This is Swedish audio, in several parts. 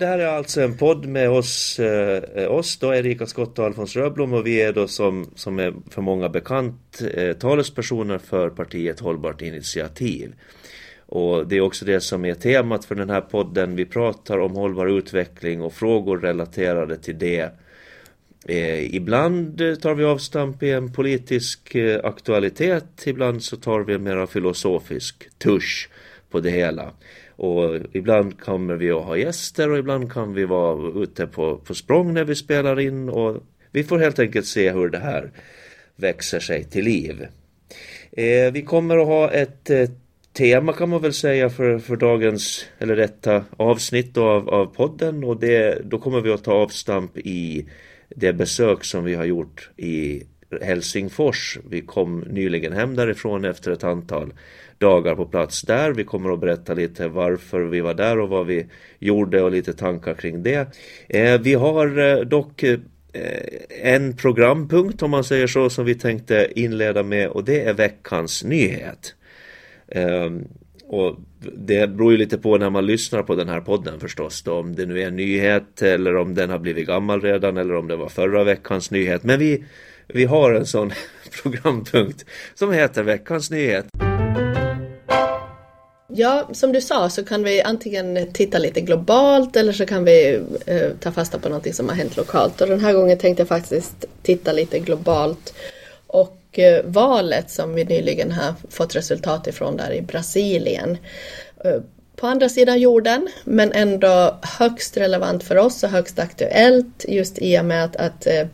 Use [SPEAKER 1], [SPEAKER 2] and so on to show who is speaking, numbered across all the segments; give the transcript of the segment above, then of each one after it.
[SPEAKER 1] Det här är alltså en podd med oss, eh, oss då, Erika Skott och Alfons Röblom och vi är då som, som är för många bekant eh, talespersoner för partiet Hållbart Initiativ. Och det är också det som är temat för den här podden. Vi pratar om hållbar utveckling och frågor relaterade till det. Eh, ibland tar vi avstamp i en politisk eh, aktualitet, ibland så tar vi en mer filosofisk tusch på det hela. Och ibland kommer vi att ha gäster och ibland kan vi vara ute på, på språng när vi spelar in och vi får helt enkelt se hur det här växer sig till liv. Eh, vi kommer att ha ett eh, tema kan man väl säga för, för dagens, eller detta avsnitt av, av podden och det, då kommer vi att ta avstamp i det besök som vi har gjort i Helsingfors. Vi kom nyligen hem därifrån efter ett antal dagar på plats där. Vi kommer att berätta lite varför vi var där och vad vi gjorde och lite tankar kring det. Eh, vi har eh, dock eh, en programpunkt om man säger så som vi tänkte inleda med och det är veckans nyhet. Ehm, och det beror ju lite på när man lyssnar på den här podden förstås. Då, om det nu är en nyhet eller om den har blivit gammal redan eller om det var förra veckans nyhet. Men vi, vi har en sån programpunkt som heter veckans nyhet.
[SPEAKER 2] Ja, som du sa så kan vi antingen titta lite globalt eller så kan vi eh, ta fasta på någonting som har hänt lokalt. Och den här gången tänkte jag faktiskt titta lite globalt. Och eh, valet som vi nyligen har fått resultat ifrån där i Brasilien. Eh, på andra sidan jorden, men ändå högst relevant för oss och högst aktuellt just i och med att, att eh,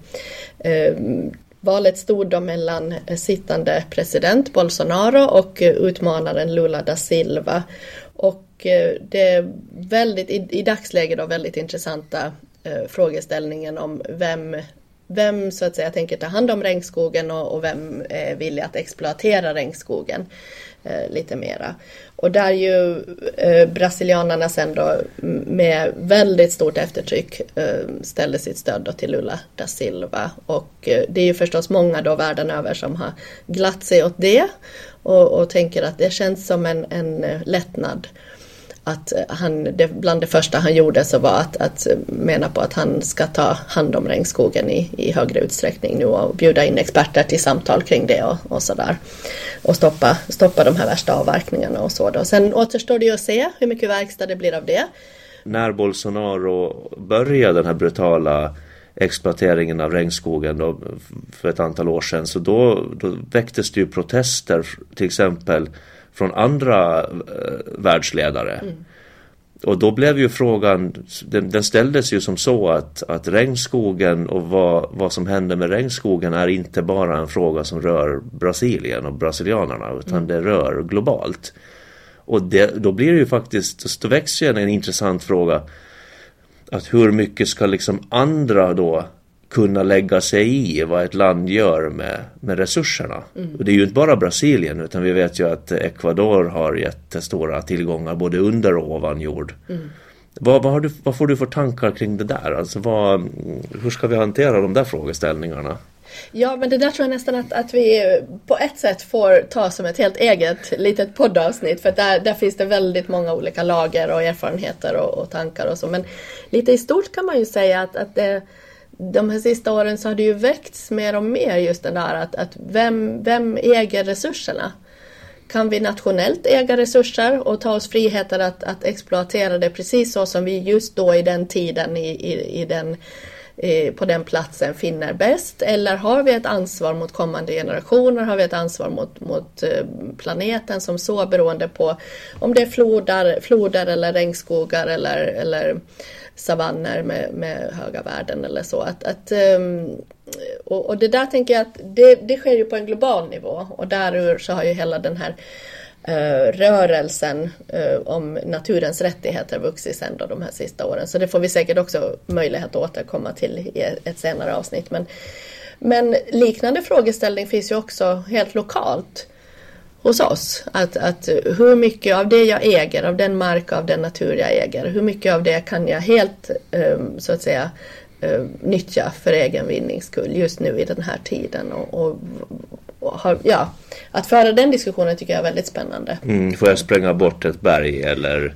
[SPEAKER 2] eh Valet stod då mellan eh, sittande president Bolsonaro och eh, utmanaren Lula da Silva. Och eh, det är väldigt, i, i dagsläget då väldigt intressanta eh, frågeställningen om vem vem så att säga tänker ta hand om regnskogen och, och vem är villig att exploatera regnskogen eh, lite mera. Och där ju eh, brasilianarna sen då med väldigt stort eftertryck eh, ställde sitt stöd då till Lula da Silva. Och eh, det är ju förstås många då världen över som har glatt sig åt det och, och tänker att det känns som en, en eh, lättnad att eh, han, det, bland det första han gjorde så var att, att eh, mena på att han ska ta hand om regnskogen i, i högre utsträckning nu och bjuda in experter till samtal kring det och, och sådär. Och stoppa, stoppa de här värsta avverkningarna och så då. Sen återstår det ju att se hur mycket verkstad det blir av det.
[SPEAKER 1] När Bolsonaro började den här brutala exploateringen av regnskogen då, för ett antal år sedan så då, då väcktes det ju protester till exempel från andra eh, världsledare. Mm. Och då blev ju frågan, den, den, ställdes ju som så att, att regnskogen och vad, vad som händer med regnskogen är inte bara en fråga som rör Brasilien och brasilianerna utan mm. det rör globalt. Och det, då blir det ju faktiskt, då växer ju en, en intressant fråga att hur mycket ska liksom andra då kunna lägga sig i vad ett land gör med, med resurserna. Mm. Och det är ju inte bara Brasilien utan vi vet ju att Ecuador har jättestora tillgångar både under och ovan jord. Mm. Vad, vad, du, vad, får du för tankar kring det där? Alltså vad, hur ska vi hantera de där frågeställningarna?
[SPEAKER 2] Ja, men det där tror jag nästan att, att vi på ett sätt får ta som ett helt eget litet poddavsnitt. För där, där finns det väldigt många olika lager och erfarenheter och, och tankar och så. Men lite i stort kan man ju säga att, att det de här sista åren så har det ju väckts mer och mer just det där att, att vem, vem äger resurserna? Kan vi nationellt äga resurser och ta oss friheter att, att exploatera det precis så som vi just då i den tiden i, i, i den, i, på den platsen finner bäst? Eller har vi ett ansvar mot kommande generationer? Har vi ett ansvar mot, mot eh, planeten som så beroende på om det är floder, floder eller regnskogar eller, eller savanner med, med höga värden eller så. Att, att, ehm, och, och, det där tänker jag att det, det sker ju på en global nivå och därur så har ju hela den här eh, rörelsen eh, om naturens rättigheter vuxit sen då de här sista åren. Så det får vi säkert också möjlighet att återkomma till i ett senare avsnitt. Men, men liknande frågeställning finns ju också helt lokalt hos oss. Att, att hur mycket av det jag äger, av den mark, av den natur jag äger, hur mycket av det kan jag helt um, så att säga um, nyttja för egen vinnings skull just nu i den här tiden. Och, och, och har, ja, att föra den diskussionen tycker jag är väldigt spännande.
[SPEAKER 1] Mm, får jag spränga bort ett berg eller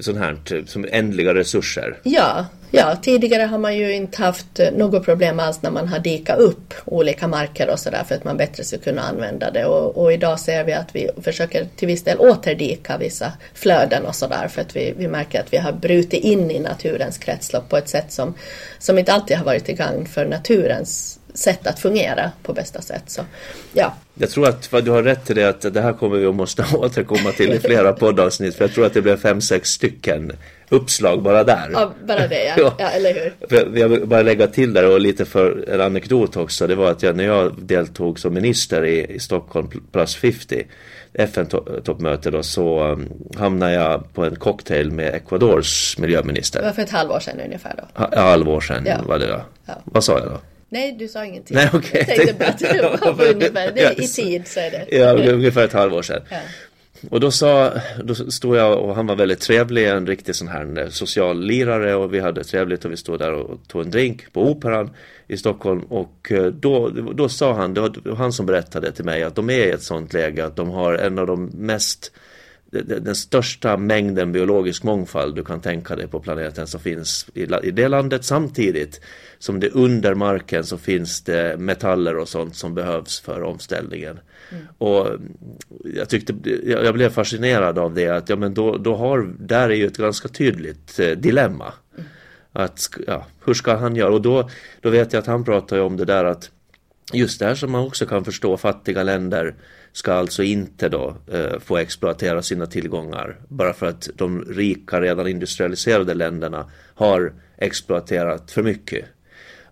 [SPEAKER 1] sånt här som ändliga resurser.
[SPEAKER 2] Ja, ja, tidigare har man ju inte haft eh, något problem alls när man har dikat upp olika marker och sådär för att man bättre ska kunna använda det. Och, och, idag ser vi att vi försöker till viss del återdika vissa flöden och sådär för att vi, vi märker att vi har brutit in i naturens kretslopp på ett sätt som, som inte alltid har varit till gagn för naturens sätt att fungera på bästa sätt. Så, ja.
[SPEAKER 1] Jag tror att du har rätt i det att det här kommer vi att måste återkomma till i flera poddavsnitt för jag tror att det blev fem, sex stycken uppslag bara där.
[SPEAKER 2] Ja, bara det ja. ja. ja eller hur.
[SPEAKER 1] För jag vill bara lägga till där och lite för en anekdot också. Det var att jag, när jag deltog som minister i, i Stockholm plus 50 FN-toppmöte då så um, hamnade jag på en cocktail med Ecuadors miljöminister.
[SPEAKER 2] Det var för ett halvår sedan ungefär då?
[SPEAKER 1] Ja, halvår sedan ja. var det då. Ja. Vad sa jag då?
[SPEAKER 2] Nej, du sa ingenting.
[SPEAKER 1] Nej.
[SPEAKER 2] Okay. Jag tänkte bara att det var ungefär, det är i tid så är det.
[SPEAKER 1] Ja, ungefär ett halvår sedan. Ja. Och då sa, då stod jag och han var väldigt trevlig, en riktig sån här eh, social lirare och vi hade trevligt och vi stod där och tog en drink på Operan i Stockholm och eh, då, då sa han, det var han som berättade till mig att de är i ett sånt läge att de har en av de mest den största mängden biologisk mångfald du kan tänka dig på planeten som finns i det landet samtidigt som det under marken så finns det metaller och sånt som behövs för omställningen. Mm. Och jag tyckte, jag blev fascinerad av det att ja men då, då har, där är ju ett ganska tydligt eh, dilemma. Mm. Att, ja, hur ska han göra? Och då, då vet jag att han pratar om det där att just det här som man också kan förstå fattiga länder ska alltså inte då eh, få exploatera sina tillgångar bara för att de rika redan industrialiserade länderna har exploaterat för mycket.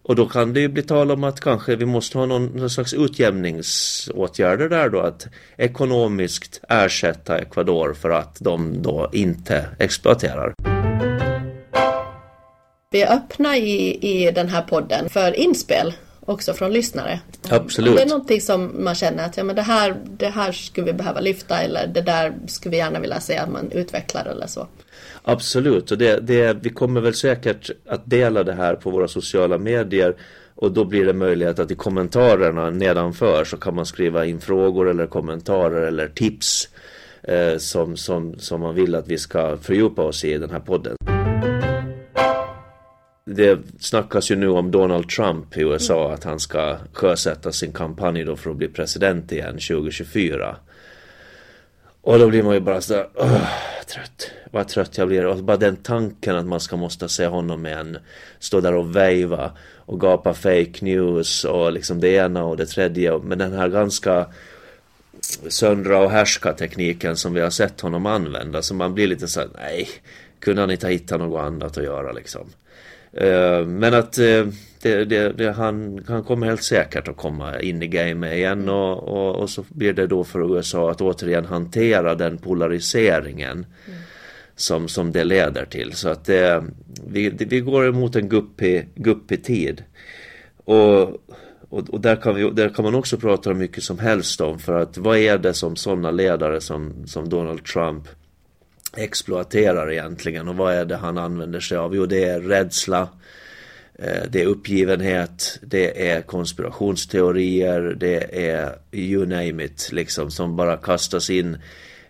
[SPEAKER 1] Och då kan det ju bli tal om att kanske vi måste ha någon, någon slags utjämningsåtgärder där då att ekonomiskt ersätta Ecuador för att de då inte exploaterar.
[SPEAKER 2] Vi är öppna i, i den här podden för inspel också från lyssnare.
[SPEAKER 1] Absolut.
[SPEAKER 2] Om det är någonting som man känner att ja, men det, här, det här skulle vi behöva lyfta eller det där skulle vi gärna vilja se att man utvecklar eller så.
[SPEAKER 1] Absolut, och det, det, vi kommer väl säkert att dela det här på våra sociala medier och då blir det möjlighet att i kommentarerna nedanför så kan man skriva in frågor eller kommentarer eller tips eh, som, som, som man vill att vi ska fördjupa oss i den här podden. Det snackas ju nu om Donald Trump i USA att han ska sjösätta sin kampanj då för att bli president igen 2024. Och då blir man ju bara sådär, trött. Vad trött jag blir. Och bara den tanken att man ska måste se honom igen. Stå där och vejva och gapa fake news och liksom det ena och det tredje. Men den här ganska söndra och härska tekniken som vi har sett honom använda. Så man blir lite såhär, nej, kunde han inte ha hittat något annat att göra liksom. Uh, men att uh, det, det, det, han, han kommer helt säkert att komma in i gamet igen och, och, och, så blir det då för USA att återigen hantera den polariseringen mm. som, som det leder till. Så att det, vi, vi går emot en guppig, guppig tid. Och, och, och, där, kan vi, där kan man också prata om mycket som helst om för att vad är det som sådana ledare som, som Donald Trump exploaterar egentligen och vad är det han använder sig av? Jo det är rädsla eh, det är uppgivenhet, det är konspirationsteorier, det är you name it liksom som bara kastas in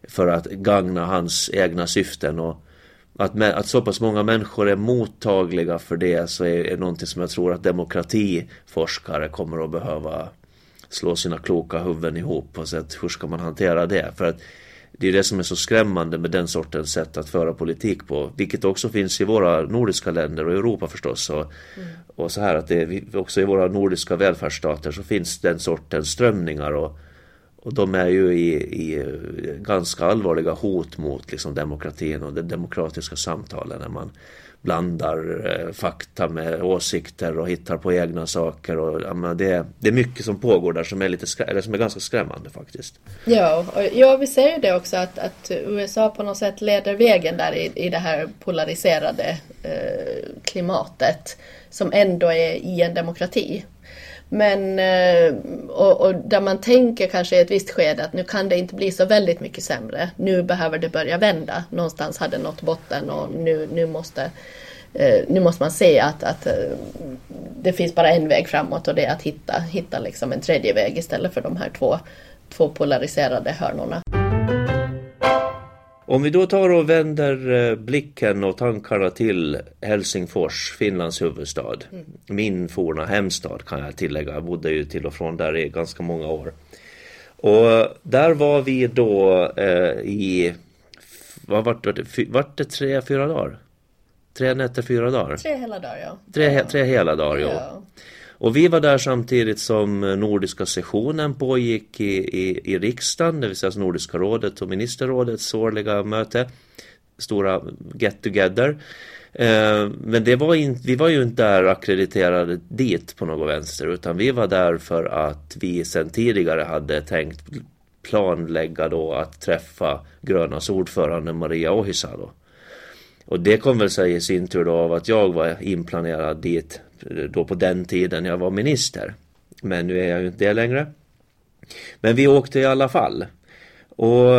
[SPEAKER 1] för att gagna hans egna syften. Och att, att så pass många människor är mottagliga för det så är det någonting som jag tror att demokratiforskare kommer att behöva slå sina kloka huvuden ihop och se hur ska man hantera det? För att det är det som är så skrämmande med den sortens sätt att föra politik på. Vilket också finns i våra nordiska länder och Europa förstås. Och, mm. och så här att det också i våra nordiska välfärdsstater så finns den sortens strömningar. Och, och de är ju i, i ganska allvarliga hot mot liksom, demokratin och de demokratiska samtalen. När man blandar eh, fakta med åsikter och hittar på egna saker. Och, ja, men det, det är mycket som pågår där som är, lite eller som är ganska skrämmande faktiskt.
[SPEAKER 2] Ja, och, ja vi ser ju det också att, att USA på något sätt leder vägen där i, i det här polariserade eh, klimatet som ändå är i en demokrati. Men, eh, och, och, där man tänker kanske i ett visst skede att nu kan det inte bli så väldigt mycket sämre. Nu behöver det börja vända. Någonstans hade nått botten och nu, nu, måste, eh, nu måste man se att, att eh, det finns bara en väg framåt och det är att hitta, hitta liksom en tredje väg istället för de här två, två polariserade hörnorna.
[SPEAKER 1] Om vi då tar och vänder eh, blicken och tankarna till Helsingfors, Finlands huvudstad. Mm. Min forna hemstad kan jag tillägga. Jag bodde ju till och från där i ganska många år. Och där var vi då eh, i, vad vart det, vart det tre, fyra dagar? Tre nätter, fyra dagar?
[SPEAKER 2] Tre hela dagar, ja.
[SPEAKER 1] Tre, tre hela dagar, ja. ja. Och vi var där samtidigt som Nordiska sessionen pågick i, i, i riksdagen, det vill säga Nordiska rådet och ministerrådets årliga möte. Stora get together. Eh, men det var in, vi var ju inte där akkrediterade dit på något vänster utan vi var där för att vi sedan tidigare hade tänkt planlägga då att träffa Grönas ordförande Maria Ohisalo. Och det kom väl sig i sin tur då av att jag var inplanerad dit då på den tiden jag var minister. Men nu är jag ju inte det längre. Men vi åkte i alla fall. Och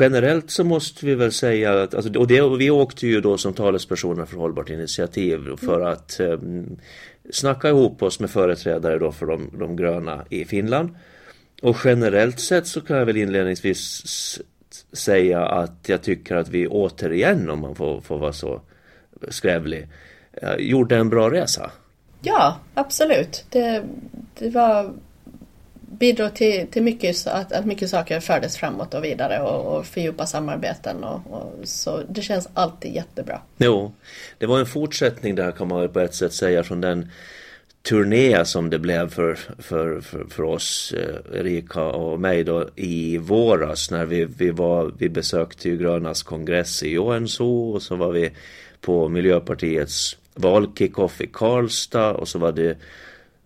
[SPEAKER 1] generellt så måste vi väl säga att, alltså, och, det, och vi åkte ju då som talespersoner för Hållbart initiativ för mm. att eh, snacka ihop oss med företrädare då för de, de gröna i Finland. Och generellt sett så kan jag väl inledningsvis säga att jag tycker att vi återigen, om man får, får vara så skrävlig, eh, gjorde en bra resa.
[SPEAKER 2] Ja, absolut. Det, det var bidrog till, till mycket, att, att mycket saker fördes framåt och vidare och, och fördjupa samarbeten. Och, och, så det känns alltid jättebra.
[SPEAKER 1] Jo, det var en fortsättning där kan man på ett sätt säga från den turné som det blev för, för, för, för oss, eh, Erika och mig då i våras när vi, vi, var, vi besökte ju Grönas kongress i Joensuu och så var vi på Miljöpartiets valkickoff i Karlstad och så var det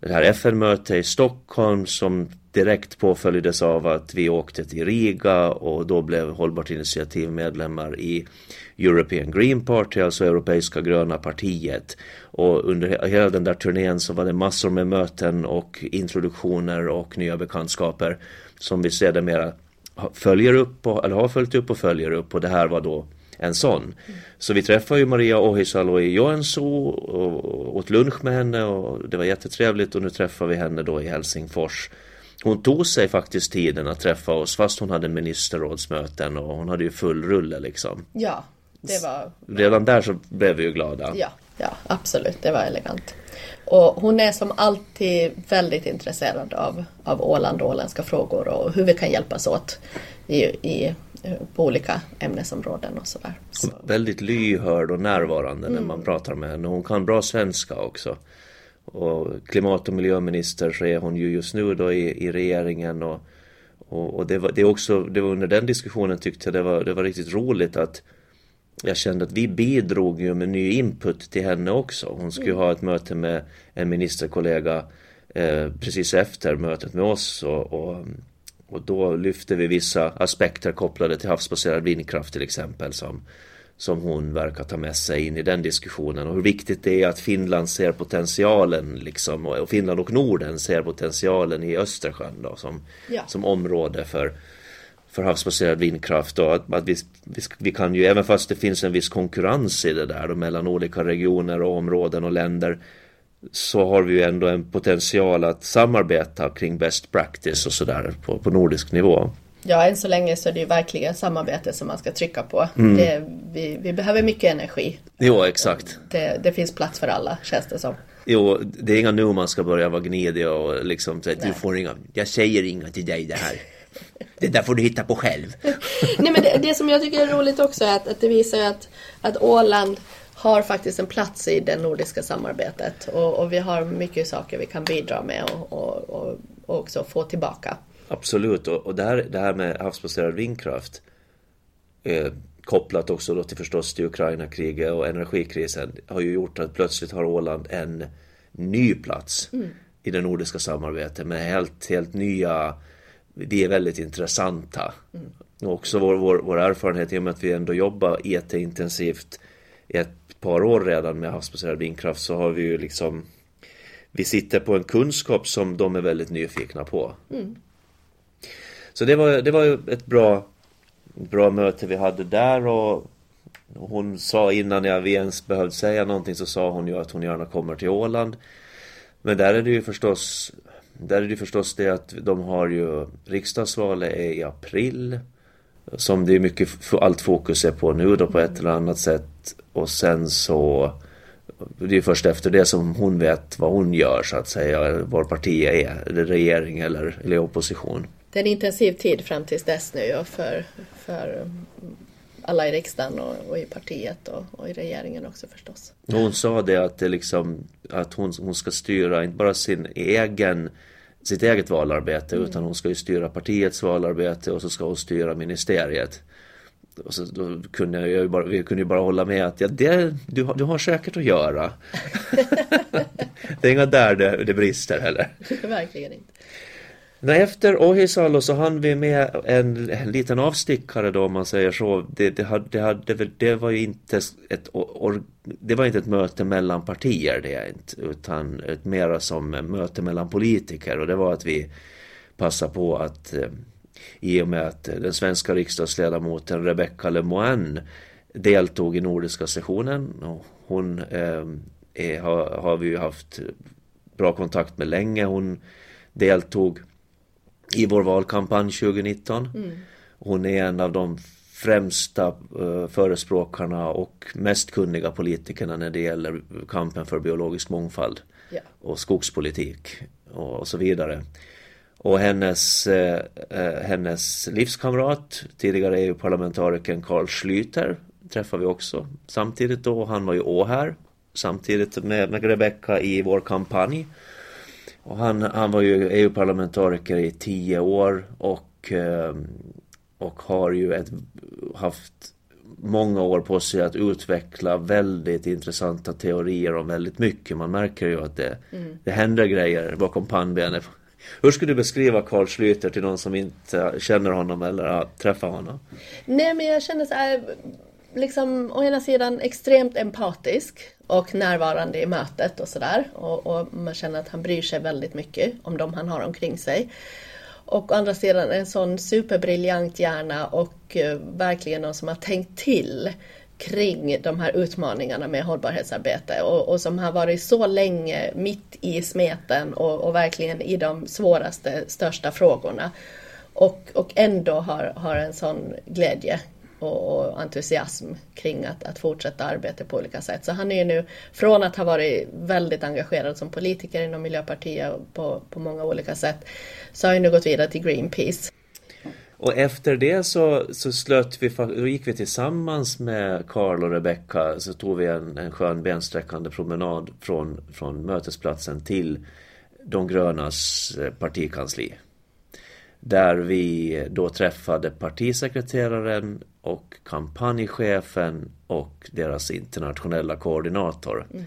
[SPEAKER 1] det här FN-mötet i Stockholm som direkt påföljdes av att vi åkte till Riga och då blev Hållbart initiativ medlemmar i European Green Party, alltså Europeiska gröna partiet. Och under hela den där turnén så var det massor med möten och introduktioner och nya bekantskaper som vi sedermera följer upp och, eller har följt upp och följer upp och det här var då en sån. Så vi träffade ju Maria Ohisalo i Joensuu och åt lunch med henne och det var jättetrevligt och nu träffar vi henne då i Helsingfors. Hon tog sig faktiskt tiden att träffa oss fast hon hade ministerrådsmöten och hon hade ju full rulle liksom.
[SPEAKER 2] Ja, det var...
[SPEAKER 1] Redan där så blev vi ju glada.
[SPEAKER 2] Ja, ja absolut, det var elegant. Och hon är som alltid väldigt intresserad av, av Åland och åländska frågor och hur vi kan hjälpas åt i, i på olika ämnesområden och sådär. Så.
[SPEAKER 1] Väldigt lyhörd och närvarande mm. när man pratar med henne. Hon kan bra svenska också. Och klimat och miljöminister så är hon ju just nu då i, i regeringen och, och, och, det, var, det, också, det var under den diskussionen tyckte jag det var, det var riktigt roligt att jag kände att vi bidrog ju med ny input till henne också. Hon skulle mm. ha ett möte med en ministerkollega eh, precis efter mötet med oss och, och och då lyfter vi vissa aspekter kopplade till havsbaserad vindkraft till exempel som, som hon verkar ta med sig in i den diskussionen och hur viktigt det är att Finland ser potentialen liksom och Finland och Norden ser potentialen i Östersjön då som, ja. som område för, för havsbaserad vindkraft och att, att vi, vi, vi, kan ju även fast det finns en viss konkurrens i det där då, mellan olika regioner och områden och länder så har vi ju ändå en potential att samarbeta kring best practice och sådär på, på nordisk nivå.
[SPEAKER 2] Ja, än så länge så är det ju verkligen samarbete som man ska trycka på. Mm. Det, vi, vi, behöver mycket energi.
[SPEAKER 1] Jo, exakt.
[SPEAKER 2] Det, det, finns plats för alla, känns det som.
[SPEAKER 1] Jo, det är inga nu man ska börja vara gnidig och liksom säga du får inga, jag säger inga till dig det här. Det där får du hitta på själv.
[SPEAKER 2] Nej, men det, det, som jag tycker är roligt också är att, att det visar att, att Åland har faktiskt en plats i det nordiska samarbetet och, och vi har mycket saker vi kan bidra med och, och, och, också få tillbaka.
[SPEAKER 1] Absolut, och, och det, här, det här med havsbaserad vindkraft eh, kopplat också då till förstås till Ukraina-kriget och energikrisen har ju gjort att plötsligt har Åland en ny plats mm. i det nordiska samarbetet med helt, helt nya vi är väldigt intressanta. Mm. Och också vår, vår, vår erfarenhet i och med att vi ändå jobbar jätteintensivt i ett par år redan med havsbaserad vindkraft så har vi ju liksom Vi sitter på en kunskap som de är väldigt nyfikna på. Mm. Så det var, det var ett bra Bra möte vi hade där och Hon sa innan jag ens behövde säga någonting så sa hon ju att hon gärna kommer till Åland Men där är det ju förstås Där är det förstås det att de har ju Riksdagsvalet är i april som det är mycket, allt fokus är på nu då på ett eller annat sätt. Och sen så det är först efter det som hon vet vad hon gör så att säga, var partiet är, det regering eller, eller opposition.
[SPEAKER 2] Det är en intensiv tid fram tills dess nu ja, för, för alla i riksdagen och, och i partiet och, och, i regeringen också förstås.
[SPEAKER 1] Hon sa det att, det liksom, att hon, hon ska styra inte bara sin egen sitt eget valarbete mm. utan hon ska ju styra partiets valarbete och så ska hon styra ministeriet. Och så då kunde jag ju bara, vi kunde ju bara hålla med att ja, det, du, har, du har säkert att göra. det är inga där det, det brister heller.
[SPEAKER 2] Verkligen inte.
[SPEAKER 1] Nej, efter Ohisalo så hann vi med en, en liten avstickare då om man säger så. Det, det, hade, det, hade, det var ju inte ett, or, det var inte ett möte mellan partier det är inte, utan ett mera som möte mellan politiker och det var att vi passade på att eh, i och med att den svenska riksdagsledamoten Rebecca Lemoine deltog i nordiska sessionen och hon eh, är, har, har vi ju haft bra kontakt med länge. Hon deltog i vår valkampanj 2019. Mm. Hon är en av de främsta uh, förespråkarna och mest kunniga politikerna när det gäller kampen för biologisk mångfald ja. och skogspolitik och, så vidare. Och hennes, eh, eh hennes livskamrat, tidigare EU-parlamentarikern Carl Schlüter, träffar vi också samtidigt då. Han var ju åhär samtidigt med, med Rebecca i vår kampanj. Och han, han var ju EU-parlamentariker i tio år och, eh, och har ju ett, haft många år på sig att utveckla väldigt intressanta teorier om väldigt mycket. Man märker ju att det, mm. det händer grejer bakom pannbenet. Hur skulle du beskriva Carl Schlüter till någon som inte känner honom eller har träffat honom?
[SPEAKER 2] Nej men jag känner så här, liksom å ena sidan extremt empatisk och närvarande i mötet och sådär. Och, och, man känner att han bryr sig väldigt mycket om de han har omkring sig. Och å andra sidan en sån superbriljant hjärna och eh, verkligen någon som har tänkt till kring de här utmaningarna med hållbarhetsarbete och, och som har varit så länge mitt i smeten och, och verkligen i de svåraste, största frågorna. Och, och ändå har, har en sån glädje och, entusiasm kring att, att fortsätta arbeta på olika sätt. Så han är ju nu, från att ha varit väldigt engagerad som politiker inom Miljöpartiet på, på många olika sätt, så har han nu gått vidare till Greenpeace.
[SPEAKER 1] Och efter det så, så slöt vi, då gick vi tillsammans med Karl och Rebecca så tog vi en, en skön bensträckande promenad från, från mötesplatsen till De grönas eh, partikansli. Där vi då träffade partisekreteraren och kampanjchefen och deras internationella koordinator. Mm.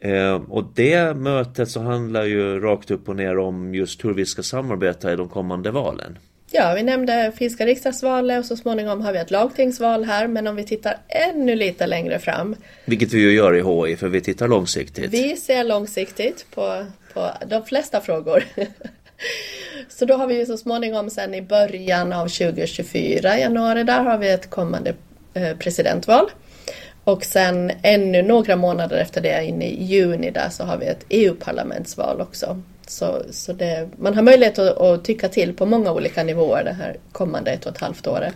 [SPEAKER 1] Eh, och det mötet så handlar ju rakt upp och ner om just hur vi ska samarbeta i de kommande valen.
[SPEAKER 2] Ja, vi nämnde finska riksdagsvalet och så småningom har vi ett lagtingsval här. Men om vi tittar ännu lite längre fram.
[SPEAKER 1] Vilket vi ju gör i HI, för vi tittar långsiktigt.
[SPEAKER 2] Vi ser långsiktigt på, på de flesta frågor. Så då har vi ju så småningom sen i början av 2024, januari, där har vi ett kommande eh, presidentval. Och sen ännu några månader efter det, in i juni där, så har vi ett EU-parlamentsval också. Så, så det, man har möjlighet att, att, tycka till på många olika nivåer det här kommande ett och ett halvt året.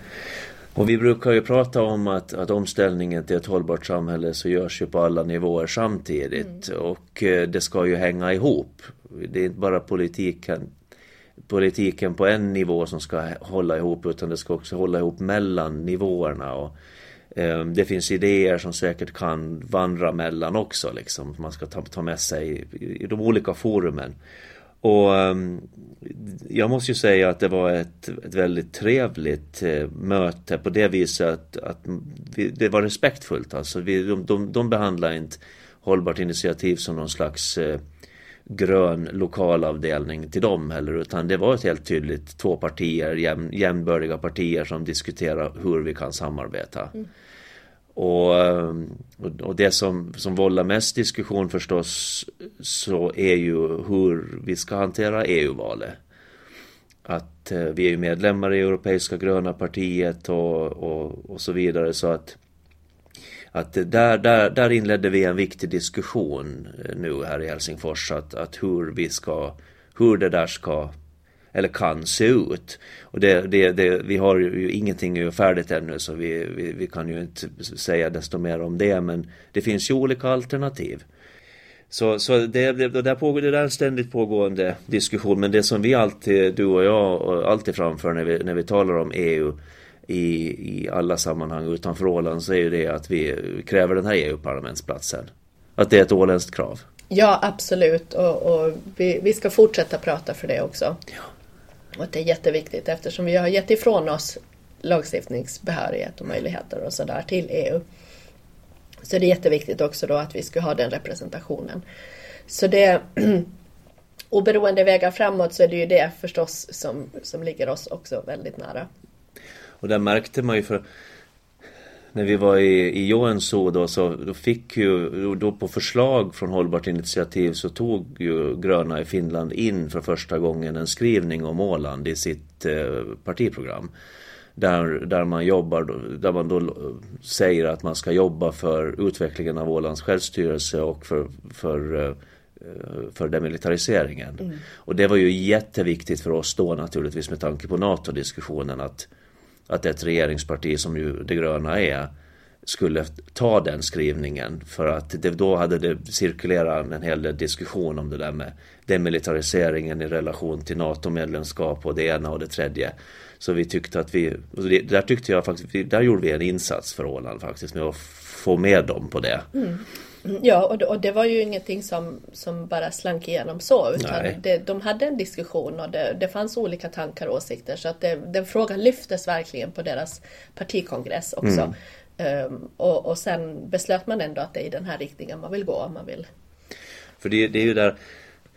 [SPEAKER 1] Och vi brukar ju prata om att, att omställningen till ett hållbart samhälle så görs ju på alla nivåer samtidigt mm. och eh, det ska ju hänga ihop. Det är inte bara politiken politiken på en nivå som ska hålla ihop utan det ska också hålla ihop mellan nivåerna. Och, eh, det finns idéer som säkert kan vandra mellan också liksom. Man ska ta, ta med sig i, i de olika forumen. Och eh, jag måste ju säga att det var ett, ett väldigt trevligt eh, möte på det viset att, att vi, det var respektfullt. Alltså vi, de, de, de behandlar inte hållbart initiativ som någon slags eh, grön lokalavdelning till dem heller utan det var ett helt tydligt två partier, jäm, jämnbördiga partier som diskuterar hur vi kan samarbeta. Mm. Och, och det som, som vållar mest diskussion förstås så är ju hur vi ska hantera EU-valet. Att eh, vi är medlemmar i Europeiska gröna partiet och, och, och så vidare så att att där, där, där inledde vi en viktig diskussion eh, nu här i Helsingfors att, att hur vi ska, hur det där ska eller kan se ut. Och det, det, det, vi har ju ingenting färdigt ännu så vi, vi, vi kan ju inte säga desto mer om det men det finns ju olika alternativ. Så, så det, det, det, där pågår, det där är en ständigt pågående diskussion men det som vi alltid, du och jag, alltid framför när vi, när vi talar om EU i, i alla sammanhang utanför Åland så är ju det att vi kräver den här EU-parlamentsplatsen. Att det är ett åländskt krav.
[SPEAKER 2] Ja, absolut. Och, och vi, vi, ska fortsätta prata för det också. Ja. Och att det är jätteviktigt eftersom vi har gett ifrån oss lagstiftningsbehörighet och möjligheter och sådär till EU. Så det är jätteviktigt också då att vi ska ha den representationen. Så det oberoende vägar framåt så är det ju det förstås som, som ligger oss också väldigt nära.
[SPEAKER 1] Och där märkte man ju för när vi var i, i Joensuu då så då fick ju, då på förslag från Hållbart initiativ så tog ju Gröna i Finland in för första gången en skrivning om Åland i sitt eh, partiprogram. Där, där man jobbar, där man då säger att man ska jobba för utvecklingen av Ålands självstyrelse och för, för eh, för demilitariseringen. Mm. Och det var ju jätteviktigt för oss då naturligtvis med tanke på NATO-diskussionen att att ett regeringsparti som ju det gröna är skulle ta den skrivningen för att det, då hade det cirkulerat en hel del diskussion om det där med demilitariseringen i relation till NATO-medlemskap och det ena och det tredje. Så vi tyckte att vi, där tyckte jag faktiskt, där gjorde vi en insats för Åland faktiskt med att få med dem på det. Mm.
[SPEAKER 2] Ja, och det, och det, var ju ingenting som, som bara slank igenom så. Utan det, de hade en diskussion och det, det fanns olika tankar och åsikter. Så att den frågan lyftes verkligen på deras partikongress också. Mm. Um, och, och sen beslöt man ändå att det är i den här riktningen man vill gå om man vill.
[SPEAKER 1] För det, det är ju där,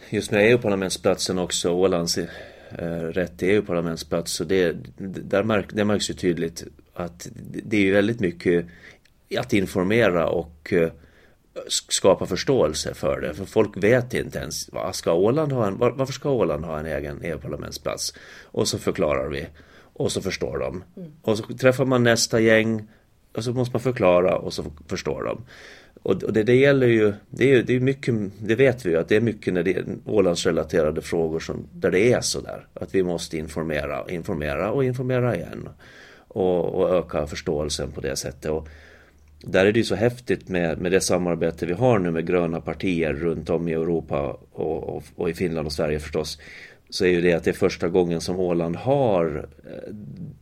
[SPEAKER 1] just med EU-parlamentsplatsen också, Ålands eh, rätt till EU-parlamentsplats. Så det, där märk, det märks ju tydligt att det är ju väldigt mycket att informera och eh, skapa förståelse för det. För folk vet inte ens, vad ska Åland ha en, varför ska Åland ha en egen EU-parlamentsplats? Och så förklarar vi. Och så förstår de. Mm. Och så träffar man nästa gäng och så måste man förklara och så förstår de. Och det, det gäller ju, det är, det är mycket, det vet vi ju att det är mycket när det är Ålandsrelaterade frågor som, där det är sådär. Att vi måste informera, informera och informera igen. Och, och öka förståelsen på det sättet. Och, där är det ju så häftigt med, med det samarbete vi har nu med gröna partier runt om i Europa och, och, och i Finland och Sverige förstås så är ju det att det är första gången som Åland har eh,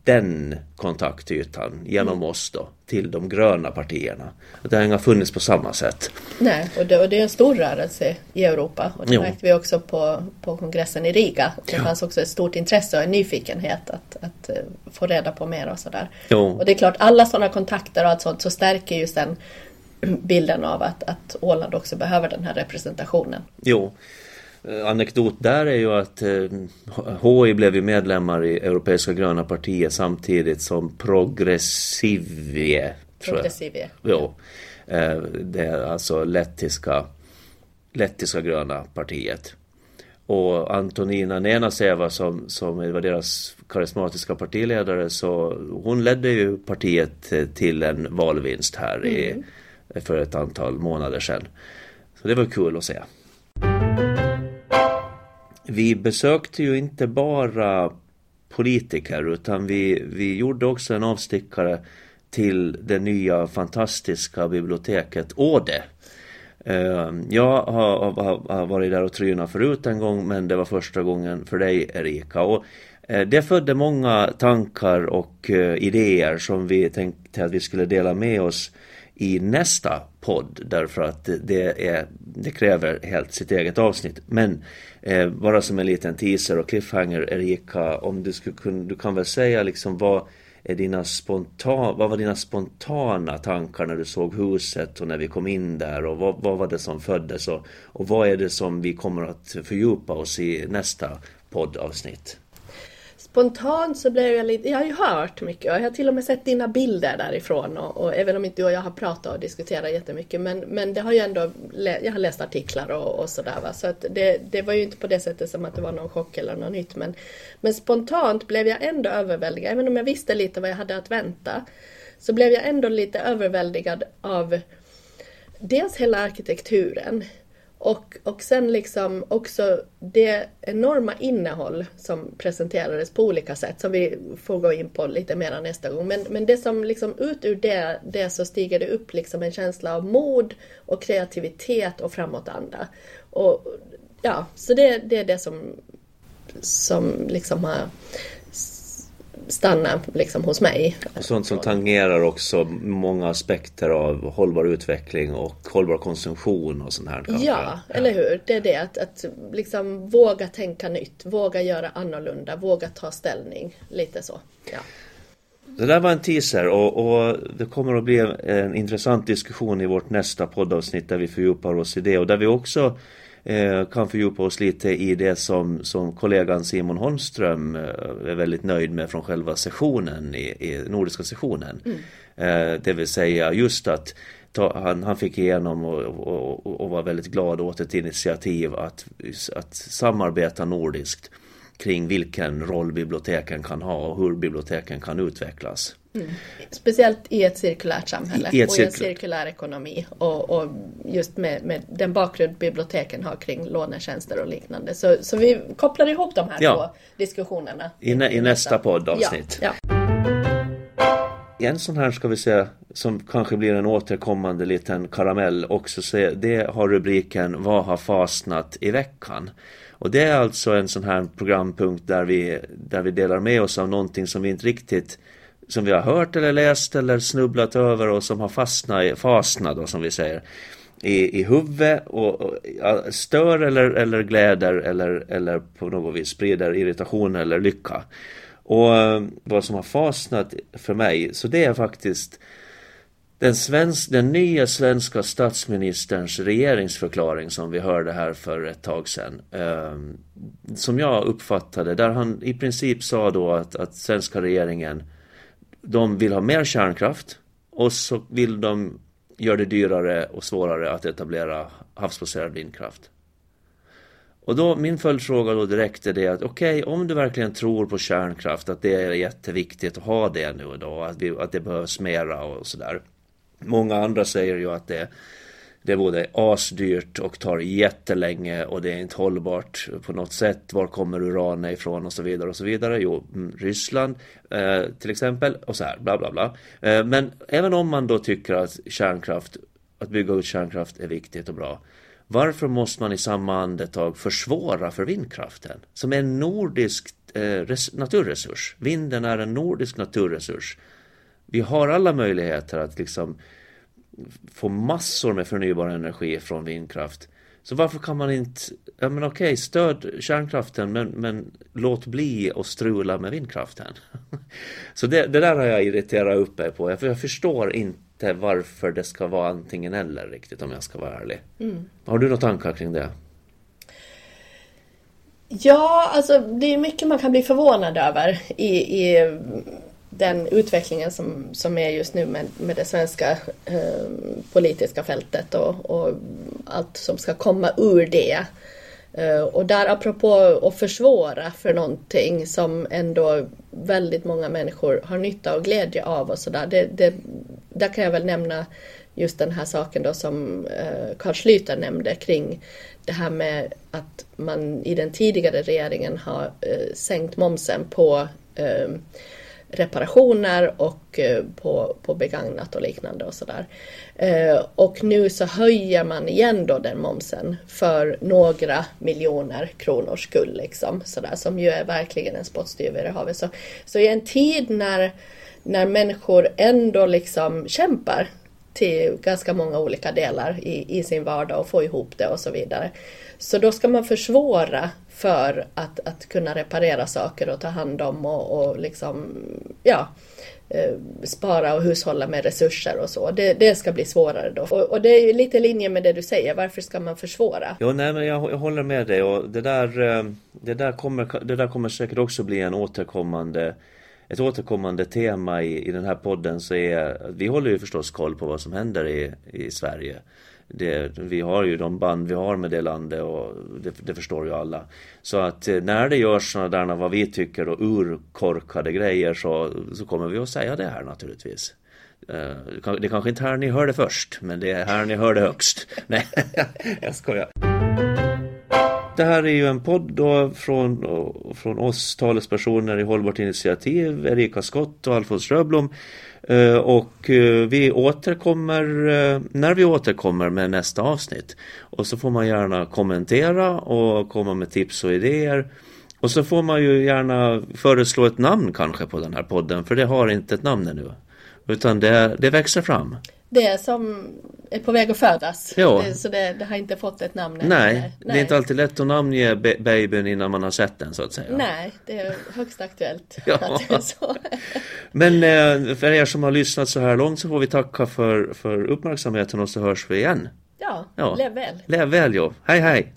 [SPEAKER 1] den kontaktytan genom mm. oss då till de gröna partierna. Det har inte funnits på samma sätt.
[SPEAKER 2] Nej, och det, och det är en stor rörelse i Europa och det jo. märkte vi också på, på kongressen i Riga. Det ja. fanns också ett stort intresse och en nyfikenhet att, att uh, få reda på mer och sådär. Och det är klart, alla sådana kontakter och allt sånt så stärker ju sen bilden av att, att Åland också behöver den här representationen.
[SPEAKER 1] Jo. Eh, anekdot där är ju att HI eh, blev ju medlemmar i Europeiska gröna partiet samtidigt som Progressivie.
[SPEAKER 2] Progressivie.
[SPEAKER 1] Jo. Eh, det är alltså lettiska, lettiska gröna partiet. Och Antonina Nenaseva som, som var deras karismatiska partiledare så hon ledde ju partiet till en valvinst här i, mm. för ett antal månader sedan. Så det var kul att se. Vi besökte ju inte bara politiker utan vi, vi gjorde också en avstickare till det nya fantastiska biblioteket Åde. Ehm, jag har, har, varit där och trynat förut en gång men det var första gången för dig Erika. Och eh, det födde många tankar och eh, idéer som vi tänkte att vi skulle dela med oss i nästa podd därför att det, är, det kräver helt sitt eget avsnitt. Men eh, bara som en liten teaser och cliffhanger Erika, om du, skulle kunna, du kan väl säga liksom vad är dina spontan, vad var dina spontana tankar när du såg huset och när vi kom in där och vad, vad var det som föddes och, och vad är det som vi kommer att fördjupa oss i nästa poddavsnitt?
[SPEAKER 2] Spontant så blev jag lite, jag har ju hört mycket och jag har till och med sett dina bilder därifrån och, och även om inte du och jag har pratat och diskuterat jättemycket men, men det har ju ändå, jag har läst artiklar och, och sådär va. Så att det, det var ju inte på det sättet som att det var någon chock eller något nytt men, men spontant blev jag ändå överväldigad, även om jag visste lite vad jag hade att vänta så blev jag ändå lite överväldigad av dels hela arkitekturen och, och sen liksom också det enorma innehåll som presenterades på olika sätt som vi får gå in på lite mer nästa gång. Men, men det som liksom ut ur det, det så stiger det upp liksom en känsla av mod och kreativitet och framåtanda. Och ja, så det, det är det som, som liksom har stanna liksom hos mig.
[SPEAKER 1] Sånt som tangerar också många aspekter av hållbar utveckling och hållbar konsumtion och sånt här.
[SPEAKER 2] Kanske. Ja, eller hur. Det är det att, att liksom våga tänka nytt, våga göra annorlunda, våga ta ställning. Lite så. Ja.
[SPEAKER 1] Det där var en teaser och, och, det kommer att bli en intressant diskussion i vårt nästa poddavsnitt där vi fördjupar oss i det och där vi också kan fördjupa oss lite i det som, som kollegan Simon Holmström eh, är väldigt nöjd med från själva sessionen i, i nordiska sessionen. Mm. Eh, det vill säga just att ta, han, han fick igenom och, och, och var väldigt glad åt ett initiativ att, att samarbeta nordiskt kring vilken roll biblioteken kan ha och hur biblioteken kan utvecklas.
[SPEAKER 2] Mm. Speciellt i ett cirkulärt samhälle I, i och i en cirkulär ekonomi och, och just med, med, den bakgrund biblioteken har kring lånetjänster och liknande. Så, så vi kopplar ihop de här ja. två diskussionerna.
[SPEAKER 1] I, nä, i nästa poddavsnitt. Ja, ja. En sån här ska vi säga som kanske blir en återkommande liten karamell också. Så det har rubriken Vad har fastnat i veckan? Och det är alltså en sån här programpunkt där vi, där vi delar med oss av någonting som vi inte riktigt som vi har hört eller läst eller snubblat över och som har fastnat, fastnat då, som vi säger i, i huvudet och, och stör eller, eller gläder eller, eller på något vis sprider irritation eller lycka. Och eh, vad som har fastnat för mig, så det är faktiskt den, svensk, den nya svenska statsministerns regeringsförklaring som vi hörde här för ett tag sedan. Eh, som jag uppfattade, där han i princip sa då att, att svenska regeringen de vill ha mer kärnkraft och så vill de göra det dyrare och svårare att etablera havsbaserad vindkraft. Och då, min följdfråga då direkt är det att okej, okay, om du verkligen tror på kärnkraft, att det är jätteviktigt att ha det nu då, att, vi, att det behövs mera och sådär. Många andra säger ju att det det är både asdyrt och tar jättelänge och det är inte hållbart på något sätt. Var kommer uranet ifrån och så vidare och så vidare. Jo, mm, Ryssland eh, till exempel och så här bla bla bla. Eh, men även om man då tycker att kärnkraft, att bygga ut kärnkraft är viktigt och bra. Varför måste man i samma andetag försvåra för vindkraften? Som är en nordisk eh, naturresurs. Vinden är en nordisk naturresurs. Vi har alla möjligheter att liksom få massor med förnybar energi från vindkraft. Så varför kan man inte, ja men okej, stöd kärnkraften men, men låt bli att strula med vindkraften. Så det, det, där har jag irriterat upp mig på, för jag förstår inte varför det ska vara antingen eller riktigt om jag ska vara ärlig. Mm. Har du några tankar kring det?
[SPEAKER 2] Ja, alltså det är mycket man kan bli förvånad över i, i den utvecklingen som, som är just nu med, med det svenska eh, politiska fältet och, och, allt som ska komma ur det. Eh, och där apropå att försvåra för någonting som ändå väldigt många människor har nytta och glädje av och sådär. Det, det, där kan jag väl nämna just den här saken då som eh, Carl Schlüter nämnde kring det här med att man i den tidigare regeringen har eh, sänkt momsen på eh, reparationer och eh, på, på begagnat och liknande och sådär. Eh, och nu så höjer man igen då den momsen för några miljoner kronors skull liksom sådär som ju är verkligen en spottstyver i havet. Så, så i en tid när, när människor ändå liksom kämpar till ganska många olika delar i, i sin vardag och få ihop det och så vidare. Så då ska man försvåra för att, att kunna reparera saker och ta hand om och, och liksom, ja, eh, spara och hushålla med resurser och så. Det, det ska bli svårare då. Och, och, det är ju lite i linje med det du säger. Varför ska man försvåra?
[SPEAKER 1] Ja, nej, men jag, jag håller med dig och det där, eh, det, där kommer, det där kommer säkert också bli en återkommande ett återkommande tema i, i den här podden så är vi håller ju förstås koll på vad som händer i, i Sverige det, vi har ju de band vi har med det landet och det, det förstår ju alla. Så att eh, när det görs sådana där vad vi tycker och urkorkade grejer så, så kommer vi att säga det här naturligtvis. Eh, det är kanske inte här ni hör det först, men det är här ni hör det högst. Nej, jag skojar det här är ju en podd då från, från oss talespersoner i Hållbart initiativ, Erika Skott och Alfons Röblom. Eh, och eh, vi återkommer eh, när vi återkommer med nästa avsnitt. Och så får man gärna kommentera och komma med tips och idéer. Och så får man ju gärna föreslå ett namn kanske på den här podden, för det har inte ett namn ännu. Utan det, det växer fram.
[SPEAKER 2] Det är som är på väg att födas.
[SPEAKER 1] Ja.
[SPEAKER 2] Det, så det, det, har inte fått ett namn än.
[SPEAKER 1] Nej, Nej, det är inte alltid lätt att namnge babyn innan man har sett den så att säga.
[SPEAKER 2] Nej, det är högst aktuellt.
[SPEAKER 1] ja. Men eh, för er som har lyssnat så här långt så får vi tacka för, för uppmärksamheten och så hörs vi igen.
[SPEAKER 2] Ja, ja. lev väl.
[SPEAKER 1] Lev väl, ja. Hej, hej.